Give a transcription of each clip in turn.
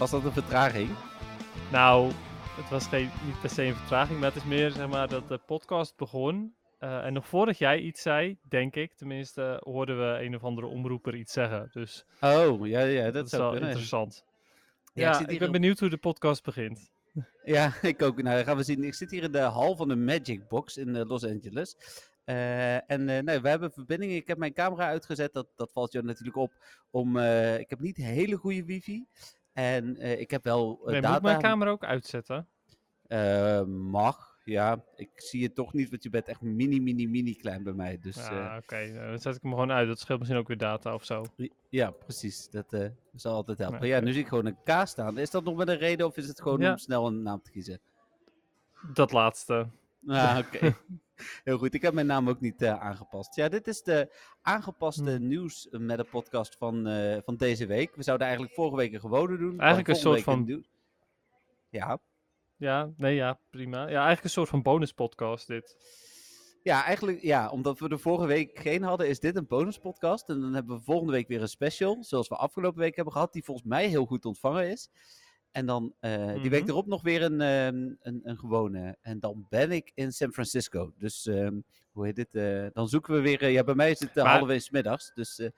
Was dat een vertraging? Nou, het was geen, niet per se een vertraging, maar het is meer zeg maar dat de podcast begon. eh, en nog voordat jij iets zei, denk ik, tenminste, hoorden we een of andere omroeper iets zeggen. Dus Oh, ja, ja dat, dat is zou wel kunnen. interessant. Ja, Ja, ik ik, ben op- benieuwd hoe de podcast begint. Ja, ik ook. Nou, gaan we zien. Ik zit hier in de hal van de Magic Box in eh, Los Angeles. Eh, en eh nee, we hebben verbinding. Ik heb mijn camera uitgezet. Dat, dat valt je natuurlijk op. Om, eh, ik heb niet hele goede wifi. En eh, ik heb wel eh, Nee, moet data. ik mijn camera ook uitzetten? Eh, mag, ja. Ik zie het toch niet, want je bent echt mini, mini, mini klein bij mij. Dus ja, eh, oké. dan zet ik hem gewoon uit. Dat scheelt misschien ook weer data of zo. ja, precies. Dat eh, zal altijd helpen. Ja, nu zie ik gewoon een K staan. Is dat nog met een reden of is het gewoon Ja. om snel een naam te kiezen? Dat laatste. Ah, oké. Heel goed. Ik heb mijn naam ook niet eh, aangepast. Ja, dit is de aangepaste Hm. nieuws met de podcast van, eh, van deze week. We zouden eigenlijk vorige week een gewone doen. Eigenlijk een soort nieuw- Ja. Ja, nee, ja, prima. Ja, eigenlijk een soort van bonus podcast dit. ja, eigenlijk ja, omdat we de vorige week geen hadden, is dit een bonuspodcast. En dan hebben we volgende week weer een special, zoals we afgelopen week hebben gehad, die volgens mij heel goed ontvangen is. En dan eh, die week Mhm. erop nog weer een, ehm, een, een gewone. En dan ben ik in San Francisco. Dus ehm, hoe heet dit? eh, dan zoeken we weer. eh, ja, bij mij is het uh, Maar- half middags. Dus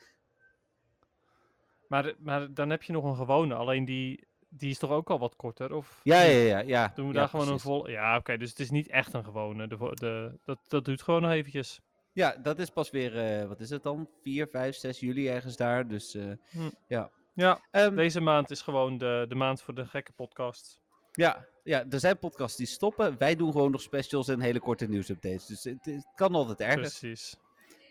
Maar, maar dan heb je nog een gewone, alleen die, die is toch ook al wat korter? Of ja, ja, ja, ja. Doen we ja, daar gewoon een vol... Ja, oké, dus het is niet echt een gewone. De, de, dat, dat duurt gewoon nog eventjes. Ja, dat is pas weer, wat is het dan? 4, 5, 6 juli ergens daar. Dus Hm. ja. Ja, Ehm, deze maand is gewoon de, de maand voor de gekke podcast. ja. Ja, er zijn podcasts die stoppen. Wij doen gewoon nog specials en hele korte nieuwsupdates. Dus het, het kan altijd erger. Precies.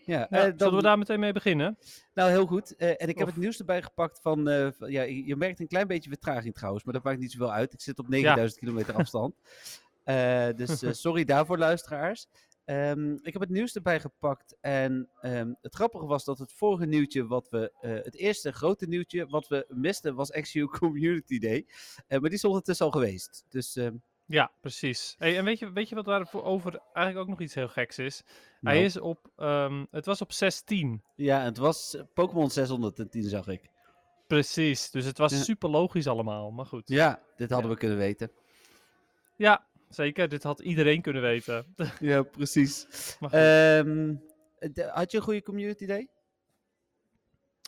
Ja, Ja, eh, dan, Zullen we daar meteen mee beginnen? Nou, heel goed. Eh, en ik heb het nieuws erbij gepakt van, eh, van- ja, je merkt een klein beetje vertraging trouwens, maar dat maakt niet zoveel uit. Ik zit op 9000 kilometer afstand. Dus sorry daarvoor, luisteraars. Ehm, ik heb het nieuws erbij gepakt en ehm, het grappige was dat het vorige nieuwtje, wat we, eh, het eerste grote nieuwtje wat we misten, was XU Community Day. Eh, maar die is ondertussen al geweest. Dus ehm, Ja, precies. Hey, en weet je, weet je wat daarover eigenlijk ook nog iets heel geks is? nou, Hij is op, het was op 16. ja, het was Pokémon 610 zag ik. Precies, dus het was Ja. super logisch allemaal, maar goed. Ja, dit hadden Ja. we kunnen weten. Ja, zeker. Dit had iedereen kunnen weten. Ja, precies. Ehm, had je een goede Community Day?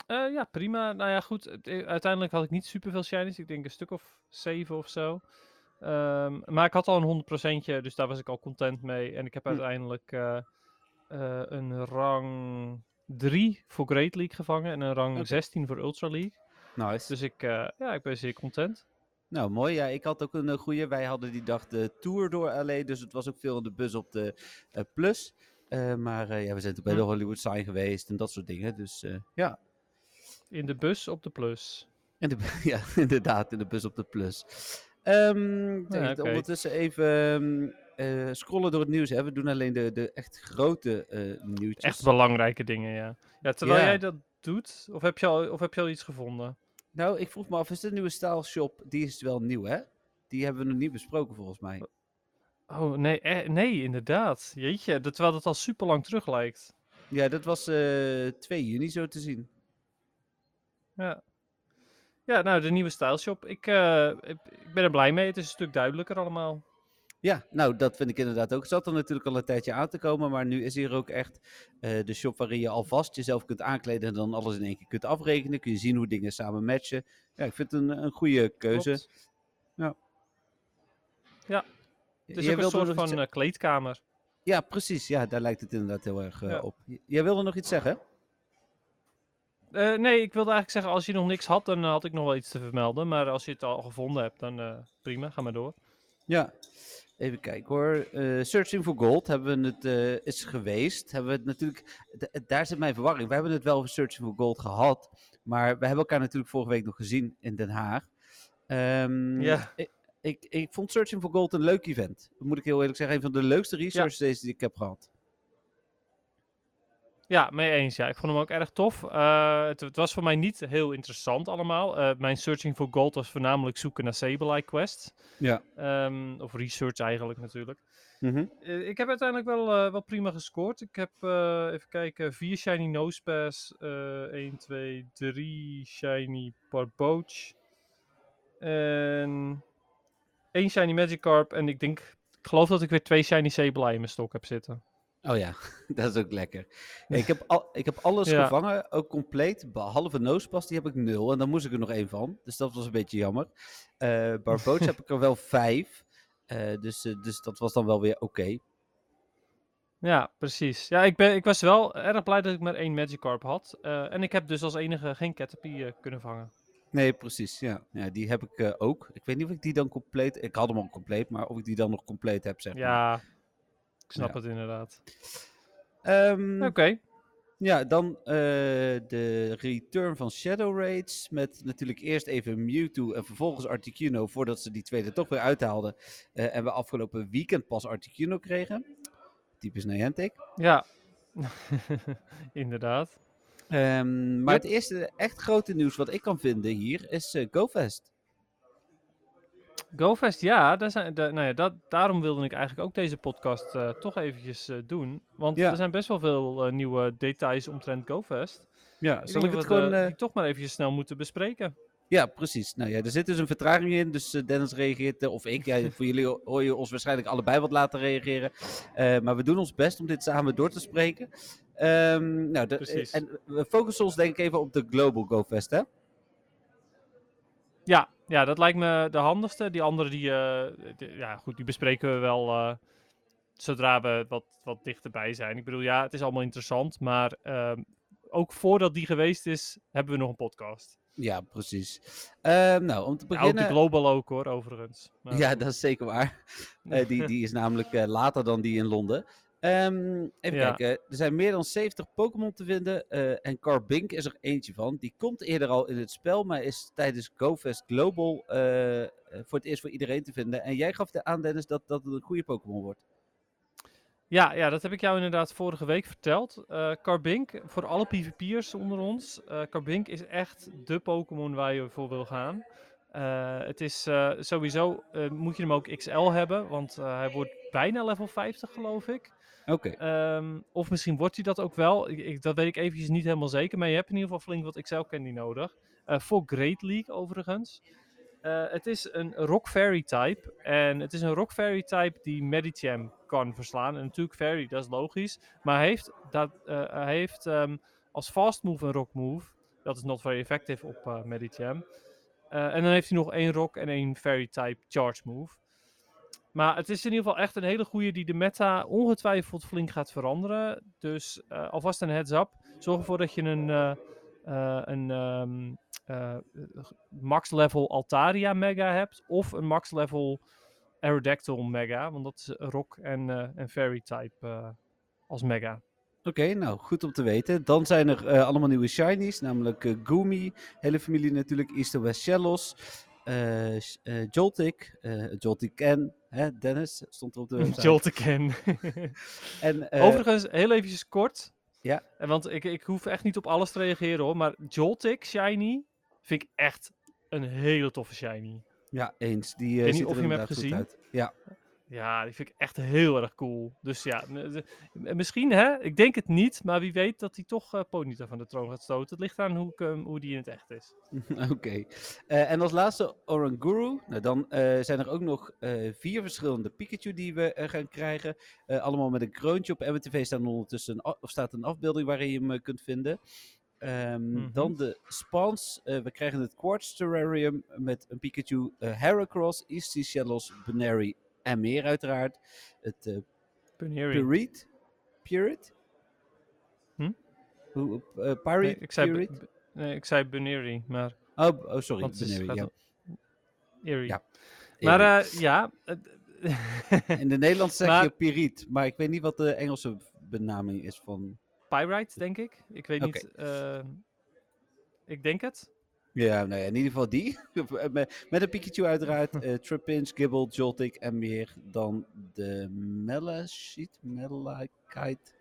Eh, ja, prima. Nou ja, goed. eh, Uiteindelijk had ik niet super veel shinies. Ik denk een stuk of zeven of zo. Ehm, maar ik had al een 100%, dus daar was ik al content mee. En ik heb Hm. uiteindelijk eh, een rang 3 voor Great League gevangen en een rang Oké. 16 voor Ultra League. Nice. Dus ik, ja, ik ben zeer content. Nou, mooi. Ja, ik had ook een goede. Wij hadden die dag de tour door LA, dus het was ook veel in de bus op de eh, Plus. Eh, maar eh, ja, we zijn toen bij Hm. de Hollywood Sign geweest en dat soort dingen. Dus eh, ja. In de bus op de plus. In de, ja, inderdaad, in de bus op de Plus. Ja, oké. Ondertussen even ehm, eh, scrollen door het nieuws. Hè. We doen alleen de, de echt grote eh nieuwtjes. Echt belangrijke dingen, ja. Ja, terwijl Ja. jij dat doet, of heb, je al, of heb je al iets gevonden? Nou, ik vroeg me af, is de nieuwe Style Shop, die is wel nieuw hè? Die hebben we nog niet besproken volgens mij. Oh, nee, eh, nee, inderdaad. Jeetje, dat- terwijl dat al super lang terug lijkt. Ja, dat was eh 2 juni zo te zien. Ja. Ja, nou, de nieuwe Style Shop. Ik, eh, ik, ik ben er blij mee. Het is een stuk duidelijker allemaal. Ja, nou, dat vind ik inderdaad ook. Het zat er natuurlijk al een tijdje aan te komen, maar nu is hier ook echt eh, de shop waarin je alvast jezelf kunt aankleden en dan alles in één keer kunt afrekenen. Kun je zien hoe dingen samen matchen. Ja, ik vind het een, een goede keuze. Klopt. Het is Jij ook een soort van eh, kleedkamer. Ja, precies. Ja, daar lijkt het inderdaad heel erg eh, Ja. op. Jij wilde nog iets zeggen? Nee, ik wilde eigenlijk zeggen, als je nog niks had, dan had ik nog wel iets te vermelden. Maar als je het al gevonden hebt, dan prima, ga maar door. Ja. Even kijken hoor. Eh, Searching for Gold hebben we het, eh, is geweest. Hebben we het natuurlijk, daar zit mijn verwarring. We hebben het wel over Searching for Gold gehad. Maar we hebben elkaar natuurlijk vorige week nog gezien in Den Haag. Um, ja. Ik, ik, ik, vond Searching for Gold een leuk event. Moet ik heel eerlijk zeggen. Een van de leukste research days die ik heb gehad. Ja, mee eens. Ja. Ik vond hem ook erg tof. Uh, het, het, was voor mij niet heel interessant allemaal. Uh, mijn searching for gold was voornamelijk zoeken naar Sableye quests. Ja. Um, of research eigenlijk natuurlijk. Mm -hmm. uh, ik heb uiteindelijk wel, wel prima gescoord. Ik heb, even kijken, vier shiny nosepass, 1, 2, 3 shiny parboach. En één shiny Magikarp. En ik denk, ik geloof dat ik weer twee shiny Sableye in mijn stok heb zitten. Oh ja, dat is ook lekker. ik, heb al, ik heb alles gevangen, ook compleet, behalve Nosepas, die heb ik nul. En dan moest ik er nog één van, dus dat was een beetje jammer. Uh, heb ik er wel vijf, uh, dus, uh, dus dat was dan wel weer oké. Okay. Ja, precies. Ja, ik, ben, ik was wel erg blij dat ik maar één Magikarp had. en ik heb dus als enige geen Caterpie kunnen vangen. Nee, precies. Ja, ja die heb ik ook. Ik weet niet of ik die dan compleet... Ik had hem al compleet, maar of ik die dan nog compleet heb, zeg maar. Ik snap het inderdaad. Um, Oké. Ja, dan uh, de return van Shadow Raids. Met natuurlijk eerst even Mewtwo en vervolgens Articuno. Voordat ze die tweede toch weer uithaalden. Uh, en we afgelopen weekend pas Articuno kregen. Typisch Niantic. Ja, inderdaad. Um, maar yep. het eerste echt grote nieuws wat ik kan vinden hier is uh, GoFest. GoFest, ja, daar zijn, nou ja dat, daarom wilde ik eigenlijk ook deze podcast uh, toch eventjes uh, doen. Want ja. er zijn best wel veel uh, nieuwe details omtrent GoFest. Ja, zal ik, ik het gewoon... toch maar eventjes snel moeten bespreken. Ja, precies. Nou ja, er zit dus een vertraging in, dus Dennis reageert, of ik. Ja, voor jullie hoor je ons waarschijnlijk allebei wat laten reageren. maar we doen ons best om dit samen door te spreken. Um, nou, de, precies. En we focussen ons denk ik even op de Global GoFest, hè? Ja, ja, dat lijkt me de handigste. Die andere, die, uh, die ja, goed, die bespreken we wel uh, zodra we wat, wat dichterbij zijn. Ik bedoel, ja, het is allemaal interessant, maar uh, ook voordat die geweest is, hebben we nog een podcast. Ja, precies. Ehm, nou, om te beginnen... De Global ook hoor, overigens. Maar... Ja, dat is zeker waar. die, die is namelijk later dan die in Londen. Um, even ja. kijken. Er zijn meer dan 70 Pokémon te vinden. Uh, en Carbink is er eentje van. Die komt eerder al in het spel, maar is tijdens GoFest Global uh, voor het eerst voor iedereen te vinden. En jij gaf de aan, Dennis, dat, dat het een goede Pokémon wordt. Ja, ja, dat heb ik jou inderdaad vorige week verteld. Uh, Carbink, voor alle PvP'ers onder ons, Carbink is echt de Pokémon waar je voor wil gaan. Het is sowieso, moet je hem ook XL hebben, want hij wordt bijna level 50 geloof ik. Oké. Okay. Um, of misschien wordt hij dat ook wel. Ik, ik, dat weet ik eventjes niet helemaal zeker. Maar je hebt in ieder geval flink wat Excel candy nodig. Voor Great League overigens. Het is een Rock Fairy type. En het is een Rock Fairy type die Medicham kan verslaan. En natuurlijk Fairy, dat is logisch. Maar hij heeft, dat, hij heeft um, als fast move een Rock move. Dat is not very effective op Medicham. En dan heeft hij nog één Rock en één Fairy type charge move. Maar het is in ieder geval echt een hele goede die de meta ongetwijfeld flink gaat veranderen. Dus uh, alvast een heads up. Zorg ervoor dat je een, uh, een um, max level Altaria mega hebt. Of een max level Aerodactyl mega. Want dat is rock en, en fairy type als mega. Oké, okay, nou goed om te weten. Dan zijn er allemaal nieuwe shinies, namelijk Gumi, hele familie natuurlijk, East West Shellos, uh, uh, Joltik, uh, Joltik hè, Dennis stond er op de website. En, Overigens, heel eventjes kort. Ja. Want ik, ik hoef echt niet op alles te reageren hoor, maar Joltik Shiny vind ik echt een hele toffe Shiny. Ja, eens. Die, ik weet niet of je hem hebt gezien. Ja. Ja, die vind ik echt heel erg cool. Dus ja, misschien hè, ik denk het niet, maar wie weet dat hij toch uh, Ponyta van de troon gaat stoten. Het ligt aan hoe, um, hoe die in het echt is. Oké. Okay. Uh, en als laatste Oranguru. Nou, dan uh, zijn er ook nog vier verschillende Pikachu die we gaan krijgen. allemaal met een kroontje. Op MTV staat ondertussen een, of staat een afbeelding waarin je hem kunt vinden. Um, mm -hmm. Dan de spawns. we krijgen het Quartz Terrarium met een Pikachu, Heracross, Easty Shellos, Benary en meer uiteraard. Het uh, Purit. Purit? Hm? Hoe, uh? Nee, ik zei, nee, ik zei Buneri, maar... Oh, oh sorry, Buneri, ja. Eerie. ja. Maar uh, ja... In de Nederlands zeg maar, je Piriet, maar ik weet niet wat de Engelse benaming is van... Pyrite, denk ik. Ik weet okay. niet... ik denk het. Ja, nou ja, in ieder geval die. met, met een Pikachu uiteraard. uh, Trapinch, Gibble, Joltik en meer dan de Melashit, Melakite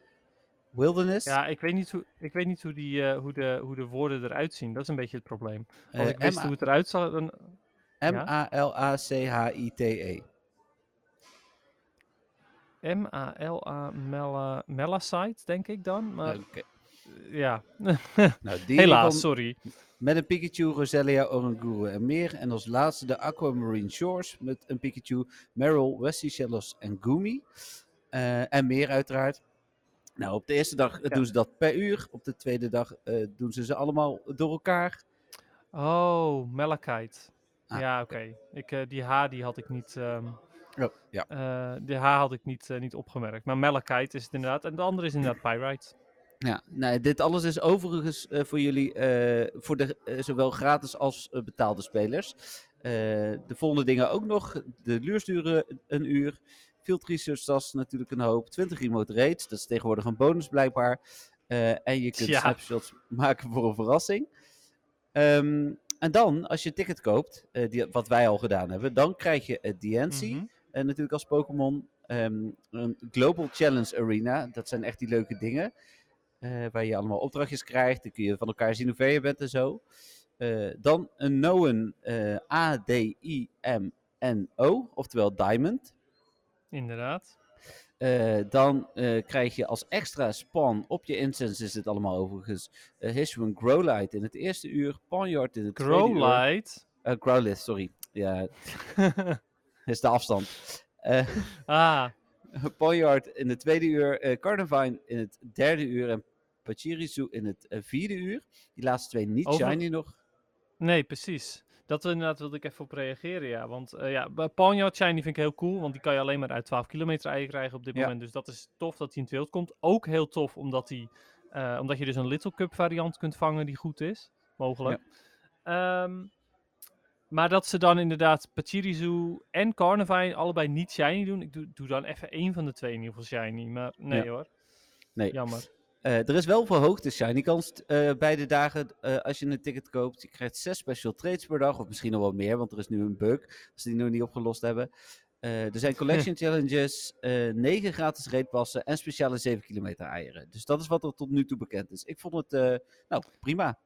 Wilderness. Ja, ik weet niet hoe, ik weet niet hoe, die, uh, hoe, de, hoe de woorden eruit zien. Dat is een beetje het probleem. Als ik wist hoe het eruit zag, dan... M-A-L-A-C-H-I-T-E. M-A-L-A Melasite, denk ik dan. Maar okay. Ja. nou, Helaas, sorry. Met een Pikachu, Roselia, Oranguru en meer. En als laatste de Aquamarine Shores met een Pikachu, Meryl, Wesley Shellos en Gumi. Uh, en meer uiteraard. Nou, op de eerste dag ja. doen ze dat per uur. Op de tweede dag uh, doen ze ze allemaal door elkaar. Oh, Malachite. Ah, ja, oké. Okay. Ik uh, Die H die had ik niet... Um... Oh, ja. Uh, de H had ik niet, uh, niet opgemerkt. Maar Malachite is het inderdaad. En de andere is inderdaad Pyrite. Ja, nou, dit alles is overigens uh, voor jullie, voor de, zowel gratis als betaalde spelers. de volgende dingen ook nog. De luurs duren een uur. Field Research, dat is natuurlijk een hoop. 20 remote raids, dat is tegenwoordig een bonus blijkbaar. en je kunt ja. snapshots maken voor een verrassing. Um, en dan, als je een ticket koopt, die, wat wij al gedaan hebben, dan krijg je het DNC. Mm -hmm. En natuurlijk als Pokémon um, een Global Challenge Arena. Dat zijn echt die leuke dingen. Uh, waar je allemaal opdrachtjes krijgt. Dan kun je van elkaar zien hoe ver je bent en zo. Uh, dan een Noen uh, A-D-I-M-N-O. Oftewel Diamond. Inderdaad. dan krijg je als extra spawn op je incense is het allemaal overigens. Uh, Hishwan Growlite in het eerste uur. Ponyard in het Growlite? tweede uur. Growlithe, sorry. Ja. is de afstand. Ah. Ponyard in het tweede uur, uh, Carnivine in het derde uur en Pachirisu in het uh, vierde uur. Die laatste twee niet Over... shiny nog. Nee, precies. Dat inderdaad wilde ik even op reageren, ja. Want uh, ja, Ponyard shiny vind ik heel cool, want die kan je alleen maar uit 12 kilometer eigen krijgen op dit ja. moment. Dus dat is tof dat hij in het wild komt. Ook heel tof omdat, hij, omdat je dus een Little Cup variant kunt vangen die goed is, mogelijk. Ja. Um, maar dat ze dan inderdaad Pachirisu en Carnivine allebei niet shiny doen. Ik doe, doe dan even één van de twee in ieder geval shiny. Maar nee ja. hoor. Nee. Jammer. Uh, er is wel verhoogde shiny kans uh, bij de dagen uh, als je een ticket koopt. Je krijgt zes special trades per dag. Of misschien nog wel meer, want er is nu een bug. Als die nog niet opgelost hebben. er zijn collection challenges, negen gratis raidpassen en speciale 7 kilometer eieren. Dus dat is wat er tot nu toe bekend is. Ik vond het nou, prima.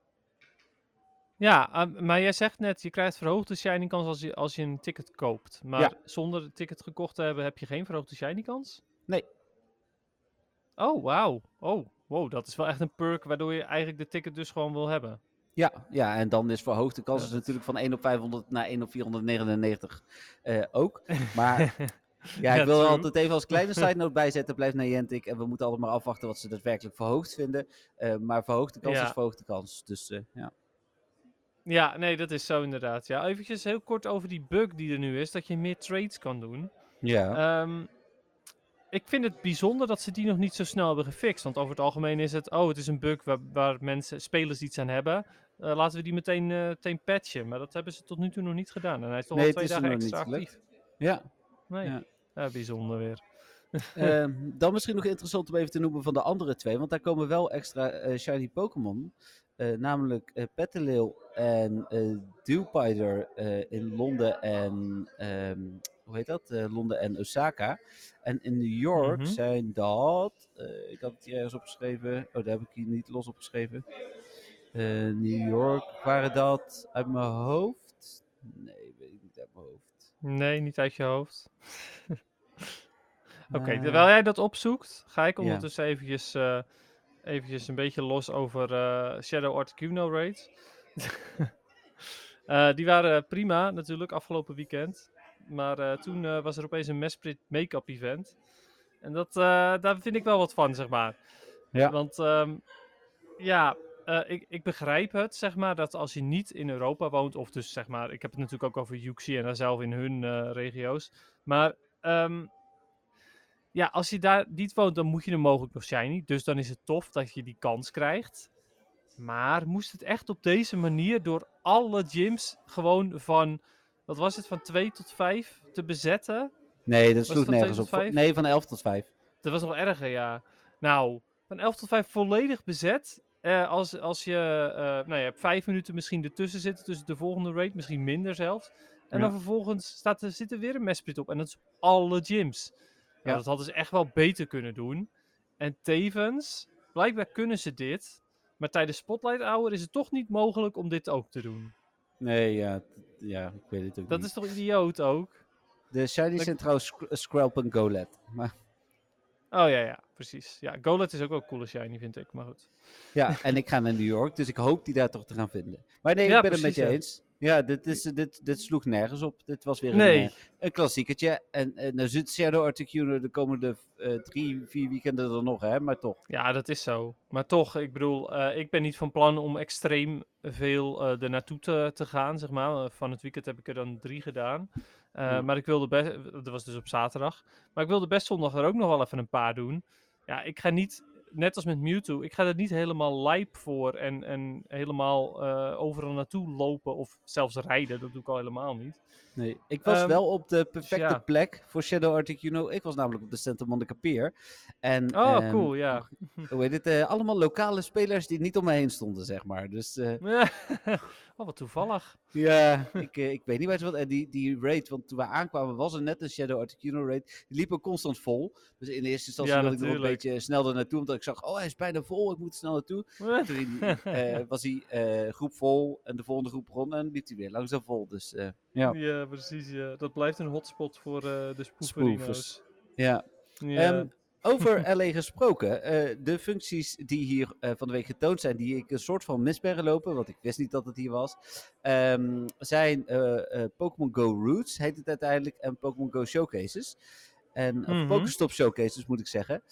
Ja, uh, maar jij zegt net, je krijgt verhoogde shiny kans als je, als je een ticket koopt. Maar Ja. zonder het ticket gekocht te hebben, heb je geen verhoogde shiny kans? Nee. Oh, wauw. Oh, wow, dat is wel echt een perk waardoor je eigenlijk de ticket dus gewoon wil hebben. Ja, ja, en dan is verhoogde kans Ja, is dat- natuurlijk van 1 op 500 naar 1 op 499 eh, ook. Maar ja, ik wil er altijd even als kleine side note bijzetten, blijft Niantic. En we moeten altijd maar afwachten wat ze daadwerkelijk verhoogd vinden. Eh, maar verhoogde kans Ja. is verhoogde kans. Dus eh, ja. Ja, nee, dat is zo inderdaad. Ja, eventjes heel kort over die bug die er nu is, dat je meer trades kan doen. Ja. Ehm, ik vind het bijzonder dat ze die nog niet zo snel hebben gefixt. Want over het algemeen is het, oh, het is een bug waar, waar mensen, spelers iets aan hebben. Eh, laten we die meteen, eh, meteen patchen. Maar dat hebben ze tot nu toe nog niet gedaan. En hij is toch Nee, al twee dagen extra actief. ja. Nee, Ja. ja, bijzonder weer. Ehm, dan misschien nog interessant om even te noemen van de andere twee. Want daar komen wel extra eh, shiny Pokémon. Namelijk Petilil en Dewpider in Londen en... ehm, hoe heet dat? Eh, Londen en Osaka. En in New York Mhm. zijn dat... eh, ik had het hier ergens opgeschreven. Oh, daar heb ik hier niet los opgeschreven. Eh, New York waren dat uit mijn hoofd? Nee, weet ik niet uit mijn hoofd. Nee, niet uit je hoofd. Oké, terwijl jij dat opzoekt, ga ik ondertussen eventjes, eventjes een beetje los over Shadow Articuno raids. Eh, die waren prima natuurlijk afgelopen weekend. Maar eh, toen eh, was er opeens een Mesprit make-up event. En dat, eh, daar vind ik wel wat van, zeg maar. Ja. Want ehm, ja, ik, ik begrijp het, zeg maar, dat als je niet in Europa woont, of dus zeg maar, ik heb het natuurlijk ook over Yuxi en daar zelf in hun regio's. Maar ehm, ja, als je daar niet woont, dan moet je er mogelijk nog shiny. Dus dan is het tof dat je die kans krijgt. Maar moest het echt op deze manier door alle gyms gewoon van, wat was het, van 2 tot 5 te bezetten? Nee, dat sloeg nergens op. Nee, van 11 tot 5. Dat was nog erger, ja. Nou, van 11 tot 5 volledig bezet. eh, als, als je, uh, nou, je hebt vijf minuten misschien ertussen zitten, tussen de volgende raid, misschien minder zelfs. En dan vervolgens staat er, zit er weer een mesprit op. En dat is alle gyms. Nou, ja. dat hadden ze echt wel beter kunnen doen. En tevens, blijkbaar kunnen ze dit. Maar tijdens Spotlight Hour is het toch niet mogelijk om dit ook te doen. Nee, ja, ja ik weet het ook Dat is toch idioot ook? De shiny zijn trouwens Skrelp en Golet. Maar... Oh ja, ja, precies. Ja, Golet is ook wel cool shiny, vind ik, maar goed. Ja, en ik ga naar New York, dus ik hoop die daar toch te gaan vinden. Maar nee, ik ben het met je eens. Ja, dit, is, dit, dit sloeg nergens op. Dit was weer een, uh, een klassiekertje. En, en dan zit Shadow Articuno de komende uh, drie, vier weekenden er nog, hè? Maar toch. Ja, dat is zo. Maar toch, ik bedoel, uh, ik ben niet van plan om extreem veel er naartoe te, te gaan, zeg maar. van het weekend heb ik er dan drie gedaan. Ja. Maar ik wilde best, dat was dus op zaterdag. Maar ik wilde best zondag er ook nog wel even een paar doen. Ja, ik ga niet net als met Mewtwo, ik ga er niet helemaal lijp voor en, en helemaal uh, overal naartoe lopen of zelfs rijden. Dat doe ik al helemaal niet. Nee, ik was um, wel op de perfecte ja. plek voor Shadow Articuno. Ik was namelijk op de Santa Monica Pier. En, oh, um, cool, ja. Hoe heet het? Uh, allemaal lokale spelers die niet om me heen stonden, zeg maar. Dus, uh, oh, wat toevallig. Ja, ik, ik weet niet wat. En die, die raid, want toen we aankwamen was er net een Shadow Articuno raid. Die liep ook constant vol. Dus in eerste instantie ja, wilde ik nog een beetje snel er naartoe. Omdat ik zag, oh hij is bijna vol, ik moet snel naartoe. toen uh, was die groep vol en de volgende groep begon en liep hij weer langzaam vol. Dus ja. ja, precies. Ja. Dat blijft een hotspot voor uh, de spoeverino's. Ja. ja. Um, over LA gesproken, uh, de functies die hier uh, van de week getoond zijn, die ik een soort van mis ben gelopen, want ik wist niet dat het hier was, um, zijn Pokémon Go Roots, heet het uiteindelijk, en Pokémon Go Showcases. En mm -hmm. Pokestop Showcases moet ik zeggen.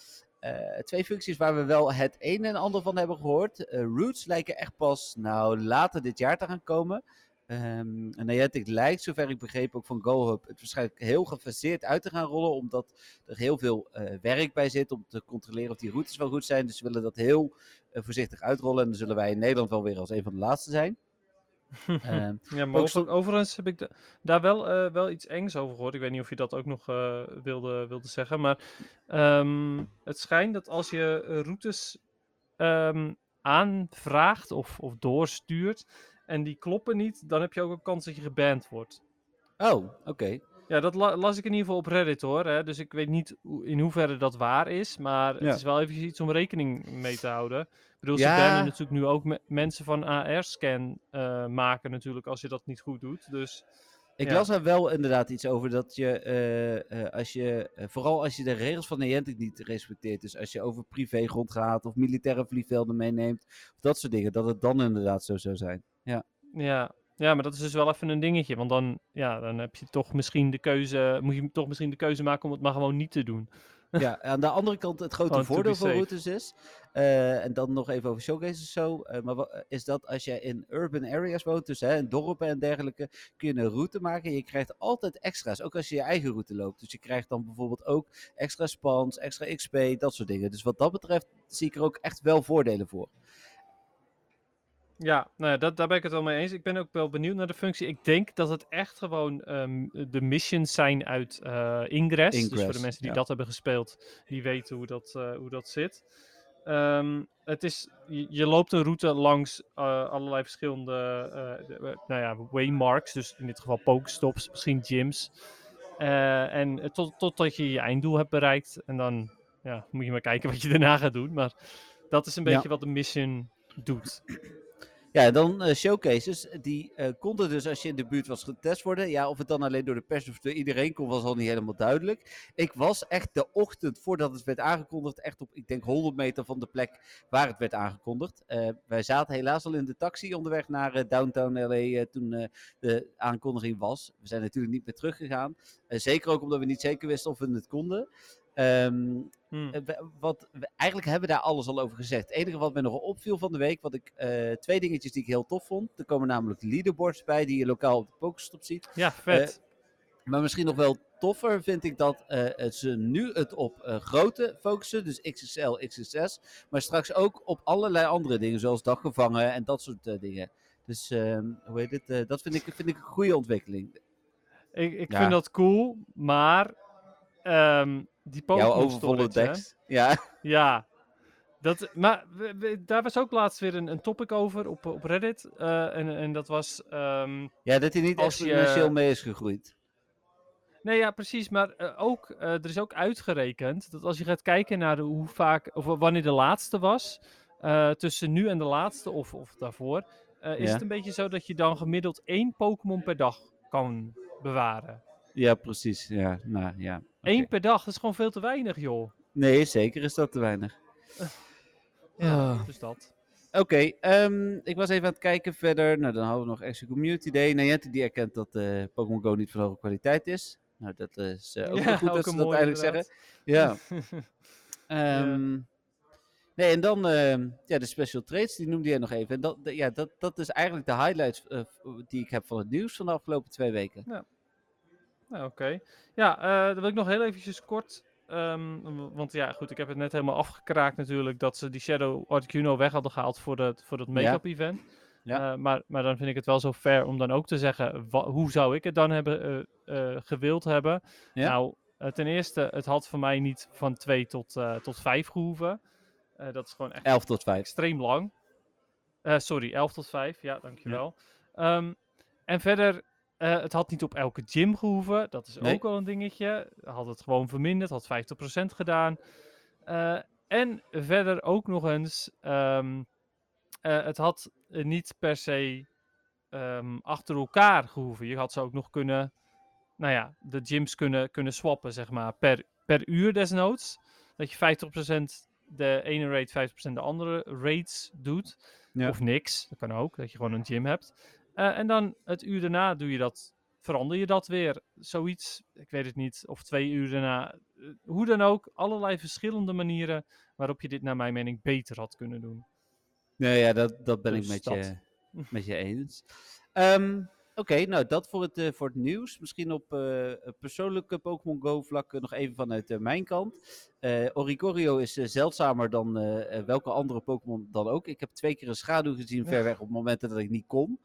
twee functies waar we wel het een en ander van hebben gehoord. Roots lijken echt pas nou, later dit jaar te gaan komen. Um, en Niantic lijkt, zover ik begreep, ook van GoHub het waarschijnlijk heel gefaseerd uit te gaan rollen, omdat er heel veel uh, werk bij zit om te controleren of die routes wel goed zijn. Dus ze willen dat heel uh, voorzichtig uitrollen en dan zullen wij in Nederland wel weer als een van de laatste zijn. um, ja, maar over, overigens heb ik da daar wel, uh, wel iets engs over gehoord. Ik weet niet of je dat ook nog wilde, wilde zeggen, maar um, het schijnt dat als je routes ehm, aanvraagt of, of doorstuurt, en die kloppen niet, dan heb je ook een kans dat je geband wordt. Oh, oké. Okay. Ja, dat la las ik in ieder geval op Reddit hoor. Hè? Dus ik weet niet in hoeverre dat waar is. Maar ja. het is wel even iets om rekening mee te houden. Ik bedoel, ja. ze bannen natuurlijk nu ook me mensen van AR-scan uh, maken natuurlijk als je dat niet goed doet. Dus... Ik ja. las er wel inderdaad iets over dat je, uh, uh, als je vooral als je de regels van Niantic niet respecteert, dus als je over privégrond gaat of militaire vliegvelden meeneemt, of dat soort dingen, dat het dan inderdaad zo zou zijn. Ja. Ja. Ja, maar dat is dus wel even een dingetje, want dan, ja, dan heb je toch misschien de keuze, moet je toch misschien de keuze maken om het maar gewoon niet te doen. Ja, aan de andere kant het grote voordeel van routes is, uh, en dan nog even over showcases zo, uh, maar is dat als je in urban areas woont, dus hè, in dorpen en dergelijke, kun je een route maken en je krijgt altijd extra's, ook als je je eigen route loopt. Dus je krijgt dan bijvoorbeeld ook extra spans, extra XP, dat soort dingen. Dus wat dat betreft zie ik er ook echt wel voordelen voor. Ja, nou ja, dat, daar ben ik het wel mee eens. Ik ben ook wel benieuwd naar de functie. Ik denk dat het echt gewoon um, de missions zijn uit uh, Ingress. Ingress. Dus voor de mensen die ja. dat hebben gespeeld, die weten hoe dat, uh, hoe dat zit. Um, het is, je, je, loopt een route langs uh, allerlei verschillende de, nou ja, waymarks. Dus in dit geval pokestops, misschien gyms. en tot, totdat je je einddoel hebt bereikt. En dan ja, moet je maar kijken wat je daarna gaat doen. Maar dat is een beetje ja. wat de mission doet. Ja, dan uh, showcases. Die uh, konden dus als je in de buurt was getest worden. Ja, of het dan alleen door de pers of door iedereen kon, was al niet helemaal duidelijk. Ik was echt de ochtend voordat het werd aangekondigd, echt op, ik denk 100 meter van de plek waar het werd aangekondigd. Wij zaten helaas al in de taxi onderweg naar downtown LA toen de aankondiging was. We zijn natuurlijk niet meer teruggegaan. zeker ook omdat we niet zeker wisten of we het konden. Um, hmm. wat, eigenlijk hebben we daar alles al over gezegd. Het enige wat me nog opviel van de week, wat ik, uh, twee dingetjes die ik heel tof vond. Er komen namelijk leaderboards bij die je lokaal op de Pokestop ziet. Ja, vet. Uh, maar misschien nog wel toffer vind ik dat uh, ze nu het op grote focussen, dus XSL, XSS. Maar straks ook op allerlei andere dingen, zoals daggevangen en dat soort dingen. Dus ehm, hoe heet het? dat vind ik, vind ik een goede ontwikkeling. Ik, ik ja. vind dat cool, maar um, die Pokémon Jouw overvolle tekst. Ja. Ja. Dat, maar daar was ook laatst weer een, een topic over op, op Reddit. Uh, en, en dat was. Um, ja, dat hij niet exponentieel je... mee is gegroeid. Nee, ja, precies. Maar uh, ook, uh, er is ook uitgerekend dat als je gaat kijken naar de, hoe vaak, of wanneer de laatste was, tussen nu en de laatste of, of daarvoor, is het een beetje zo dat je dan gemiddeld één Pokémon per dag kan bewaren. Ja, precies. Ja, nou, ja. Okay. Eén per dag, dat is gewoon veel te weinig, joh. Nee, zeker is dat te weinig. Ja, oh. dus dat. Oké, okay, um, ik was even aan het kijken verder. Nou, dan hadden we nog extra community day. Niantic die erkent dat uh, Pokémon Go niet van hoge kwaliteit is. Nou, dat is uh, ook ja, goed ook dat ze dat eigenlijk zeggen. Ja. um, ja. Nee, en dan uh, ja, de special trades, die noemde jij nog even. En dat, ja, dat, dat is eigenlijk de highlights die ik heb van het nieuws van de afgelopen twee weken. Ja, nou, oké. Ja, uh, dan wil ik nog heel eventjes kort Um, want ja, goed, ik heb het net helemaal afgekraakt natuurlijk dat ze die Shadow Articuno weg hadden gehaald voor, het, voor dat make-up event. Ja. Uh, maar, maar dan vind ik het wel zo fair om dan ook te zeggen, hoe zou ik het dan hebben uh, uh, gewild hebben? Ja. Nou, ten eerste, het had voor mij niet van 2 tot, tot 5 gehoeven. dat is gewoon echt 11 tot 5. extreem lang. sorry, 11 tot 5, ja, dankjewel. Ja. Um, en verder, uh, het had niet op elke gym gehoeven. Dat is ook wel een dingetje. Had het gewoon verminderd, had 50% gedaan. Uh, en verder ook nog eens, um, uh, het had niet per se um, achter elkaar gehoeven. Je had ze ook nog kunnen, nou ja, de gyms kunnen, kunnen swappen, zeg maar, per, per uur desnoods. Dat je 50% de ene rate, 50% de andere rates doet. Ja. Of niks, dat kan ook, dat je gewoon een gym hebt. Uh, en dan het uur daarna doe je dat, verander je dat weer. Zoiets, ik weet het niet, of twee uur daarna. Uh, hoe dan ook, allerlei verschillende manieren waarop je dit naar mijn mening beter had kunnen doen. Nee, ja, dat, dat ben dus ik met je, met je eens. Um, Oké, nou dat voor het, uh, voor het nieuws. Misschien op uh, persoonlijke Pokémon Go vlak nog even vanuit uh, mijn kant. Oricorio is zeldzamer dan welke andere Pokémon dan ook. Ik heb twee keer een schaduw gezien ver weg op momenten dat ik niet kon.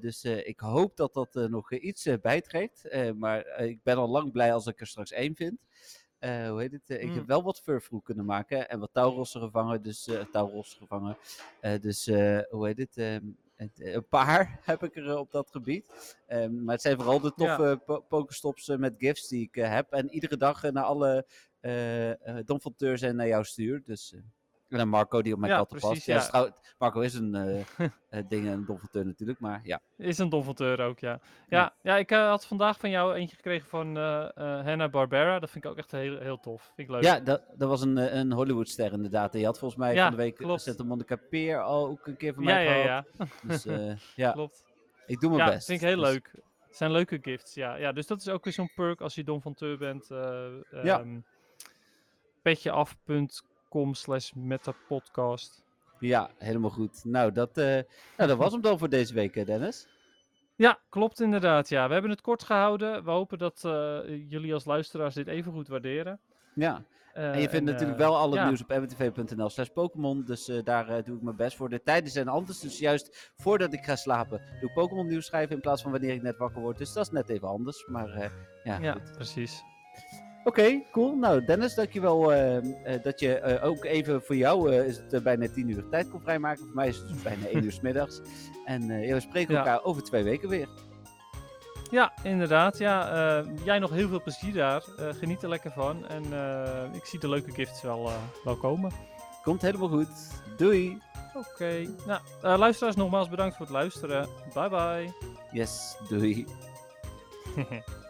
dus ik hoop dat dat nog iets bijtrekt. maar ik ben al lang blij als ik er straks één vind. hoe heet het? Ik heb hmm. wel wat furfroe kunnen maken en wat Taurossen gevangen. Dus Tauros gevangen. dus hoe heet het? Ehm, eh, een paar heb ik er eh, op dat gebied. Um, maar het zijn vooral de toffe ja. pokerstops uh, met gifts die ik heb. En iedere dag naar alle uh, en naar jou stuur. Dus en Marco die op mijn ja, katten past. Ja. ja Marco is een uh, ding, een donfonteur natuurlijk, maar ja. Is een donfonteur ook, ja. Ja, ja. ik uh, had vandaag van jou eentje gekregen van uh, Hannah Barbera. Dat vind ik ook echt heel, heel tof. Vind ik leuk. Ja, dat, dat was een, een Hollywoodster inderdaad. Die had volgens mij ja, van de week Santa Monica Peer al ook een keer van mij ja, gehad. Ja, ja. Dus ja. Klopt. Ik doe mijn ja, best. vind ik heel dus... leuk. Het zijn leuke gifts, ja. ja. Dus dat is ook weer zo'n perk als je donfonteur bent. ja. Um, petjeaf.com com slash metapodcast. Ja, helemaal goed. Nou, dat, uh, nou, dat was hem dan voor deze week, Dennis. Ja, klopt inderdaad. Ja, we hebben het kort gehouden. We hopen dat uh, jullie als luisteraars dit even goed waarderen. Ja, uh, en je vindt en, natuurlijk wel alle ja. nieuws op mwtv.nl slash Pokémon. Dus daar doe ik mijn best voor. De tijden zijn anders. Dus juist voordat ik ga slapen, doe ik Pokémon nieuws schrijven in plaats van wanneer ik net wakker word. Dus dat is net even anders. Maar ja, ja precies. Oké, okay, cool. Nou, Dennis, dankjewel uh, uh, dat je uh, ook even voor jou is het bijna tien uur tijd kon vrijmaken. Voor mij is het dus bijna één uur s middags. En we spreken elkaar ja. over twee weken weer. Ja, inderdaad. Ja, jij nog heel veel plezier daar. geniet er lekker van. En ik zie de leuke gifts wel, wel komen. Komt helemaal goed. Doei. Oké. Okay. Nou, luisteraars nogmaals bedankt voor het luisteren. Bye bye. Yes, doei.